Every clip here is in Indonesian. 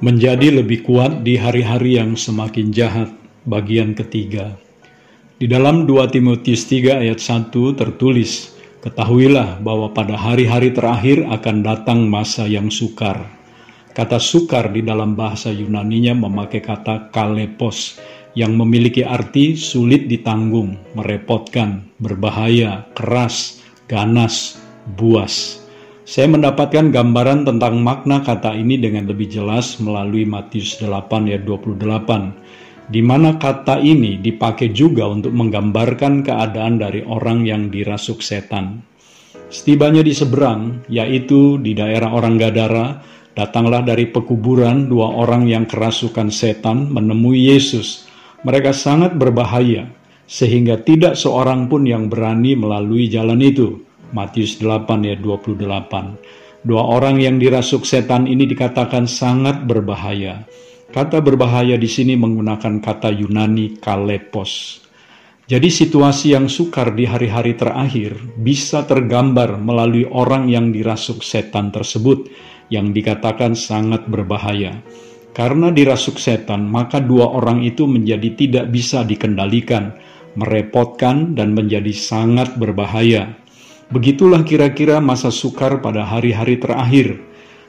Menjadi lebih kuat di hari-hari yang semakin jahat, bagian ketiga. Di dalam 2 Timotius 3 ayat 1 tertulis, Ketahuilah bahwa pada hari-hari terakhir akan datang masa yang sukar. Kata sukar di dalam bahasa Yunaninya memakai kata kalepos, yang memiliki arti sulit ditanggung, merepotkan, berbahaya, keras, ganas, buas. Saya mendapatkan gambaran tentang makna kata ini dengan lebih jelas melalui Matius 8 ayat 28, di mana kata ini dipakai juga untuk menggambarkan keadaan dari orang yang dirasuk setan. Setibanya di seberang, yaitu di daerah orang Gadara, datanglah dari pekuburan dua orang yang kerasukan setan menemui Yesus. Mereka sangat berbahaya, sehingga tidak seorang pun yang berani melalui jalan itu. Matius 8 ayat 28. Dua orang yang dirasuk setan ini dikatakan sangat berbahaya. Kata berbahaya di sini menggunakan kata Yunani kalepos. Jadi situasi yang sukar di hari-hari terakhir bisa tergambar melalui orang yang dirasuk setan tersebut yang dikatakan sangat berbahaya. Karena dirasuk setan, maka dua orang itu menjadi tidak bisa dikendalikan, merepotkan, dan menjadi sangat berbahaya. Begitulah kira-kira masa sukar pada hari-hari terakhir.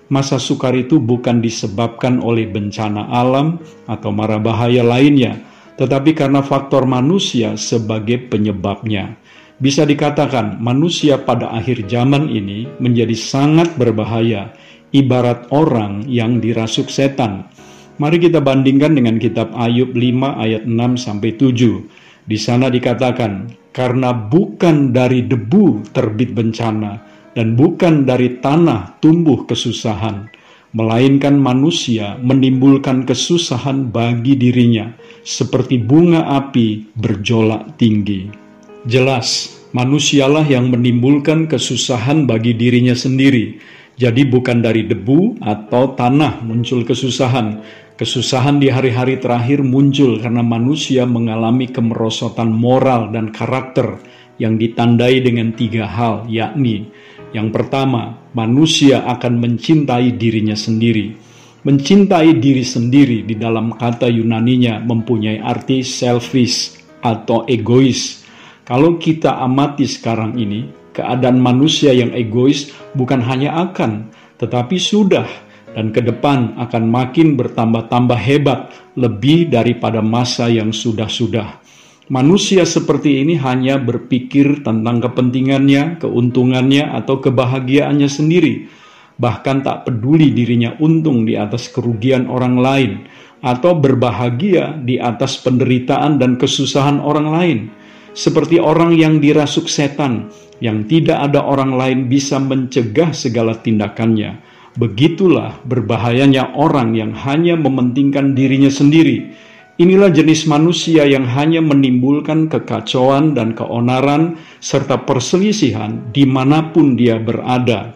Masa sukar itu bukan disebabkan oleh bencana alam atau mara bahaya lainnya, tetapi karena faktor manusia sebagai penyebabnya. Bisa dikatakan, manusia pada akhir zaman ini menjadi sangat berbahaya, ibarat orang yang dirasuk setan. Mari kita bandingkan dengan kitab Ayub 5 ayat 6 sampai 7. Di sana dikatakan, karena bukan dari debu terbit bencana dan bukan dari tanah tumbuh kesusahan, melainkan manusia menimbulkan kesusahan bagi dirinya, seperti bunga api berjolak tinggi. Jelas, manusialah yang menimbulkan kesusahan bagi dirinya sendiri. Jadi, bukan dari debu atau tanah muncul kesusahan, Kesusahan di hari-hari terakhir muncul karena manusia mengalami kemerosotan moral dan karakter yang ditandai dengan tiga hal, yakni yang pertama, manusia akan mencintai dirinya sendiri. Mencintai diri sendiri di dalam kata Yunaninya mempunyai arti selfish atau egois. Kalau kita amati sekarang ini, keadaan manusia yang egois bukan hanya akan, tetapi sudah dan ke depan akan makin bertambah-tambah hebat lebih daripada masa yang sudah-sudah. Manusia seperti ini hanya berpikir tentang kepentingannya, keuntungannya, atau kebahagiaannya sendiri, bahkan tak peduli dirinya untung di atas kerugian orang lain, atau berbahagia di atas penderitaan dan kesusahan orang lain, seperti orang yang dirasuk setan, yang tidak ada orang lain bisa mencegah segala tindakannya Begitulah berbahayanya orang yang hanya mementingkan dirinya sendiri. Inilah jenis manusia yang hanya menimbulkan kekacauan dan keonaran serta perselisihan di mana pun dia berada.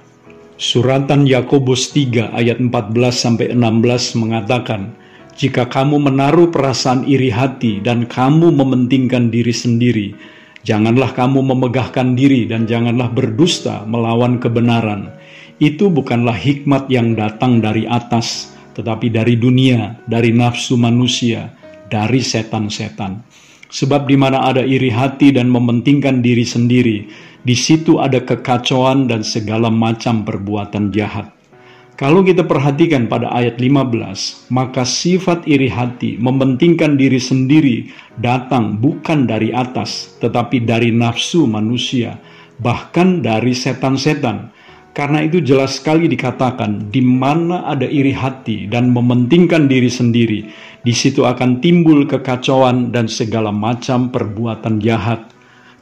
Suratan Yakobus 3 ayat 14 16 mengatakan, "Jika kamu menaruh perasaan iri hati dan kamu mementingkan diri sendiri, janganlah kamu memegahkan diri dan janganlah berdusta melawan kebenaran." itu bukanlah hikmat yang datang dari atas, tetapi dari dunia, dari nafsu manusia, dari setan-setan. Sebab di mana ada iri hati dan mementingkan diri sendiri, di situ ada kekacauan dan segala macam perbuatan jahat. Kalau kita perhatikan pada ayat 15, maka sifat iri hati mementingkan diri sendiri datang bukan dari atas, tetapi dari nafsu manusia, bahkan dari setan-setan karena itu jelas sekali dikatakan, di mana ada iri hati dan mementingkan diri sendiri, di situ akan timbul kekacauan dan segala macam perbuatan jahat.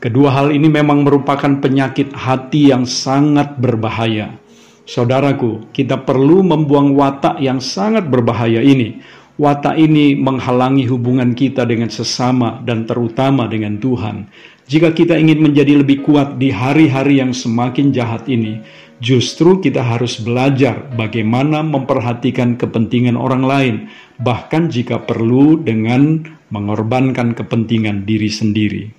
Kedua hal ini memang merupakan penyakit hati yang sangat berbahaya. Saudaraku, kita perlu membuang watak yang sangat berbahaya ini. Watak ini menghalangi hubungan kita dengan sesama dan terutama dengan Tuhan. Jika kita ingin menjadi lebih kuat di hari-hari yang semakin jahat ini, Justru kita harus belajar bagaimana memperhatikan kepentingan orang lain, bahkan jika perlu dengan mengorbankan kepentingan diri sendiri.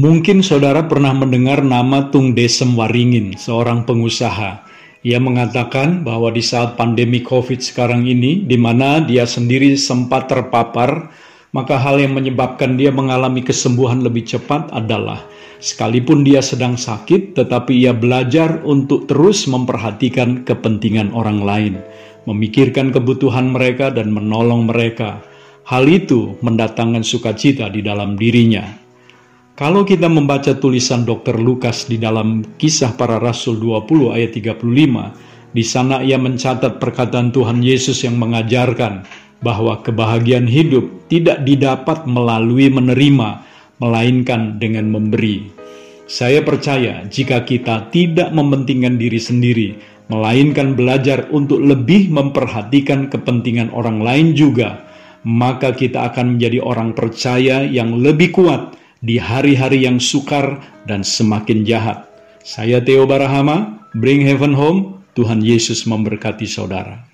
Mungkin saudara pernah mendengar nama Tung Desem Waringin, seorang pengusaha Ia mengatakan bahwa di saat pandemi COVID sekarang ini, di mana dia sendiri sempat terpapar, maka hal yang menyebabkan dia mengalami kesembuhan lebih cepat adalah sekalipun dia sedang sakit, tetapi ia belajar untuk terus memperhatikan kepentingan orang lain, memikirkan kebutuhan mereka, dan menolong mereka. Hal itu mendatangkan sukacita di dalam dirinya. Kalau kita membaca tulisan Dr. Lukas di dalam kisah para rasul 20 ayat 35, di sana ia mencatat perkataan Tuhan Yesus yang mengajarkan bahwa kebahagiaan hidup tidak didapat melalui menerima, melainkan dengan memberi. Saya percaya jika kita tidak mementingkan diri sendiri, melainkan belajar untuk lebih memperhatikan kepentingan orang lain juga, maka kita akan menjadi orang percaya yang lebih kuat di hari-hari yang sukar dan semakin jahat. Saya Theo Barahama, Bring Heaven Home, Tuhan Yesus memberkati saudara.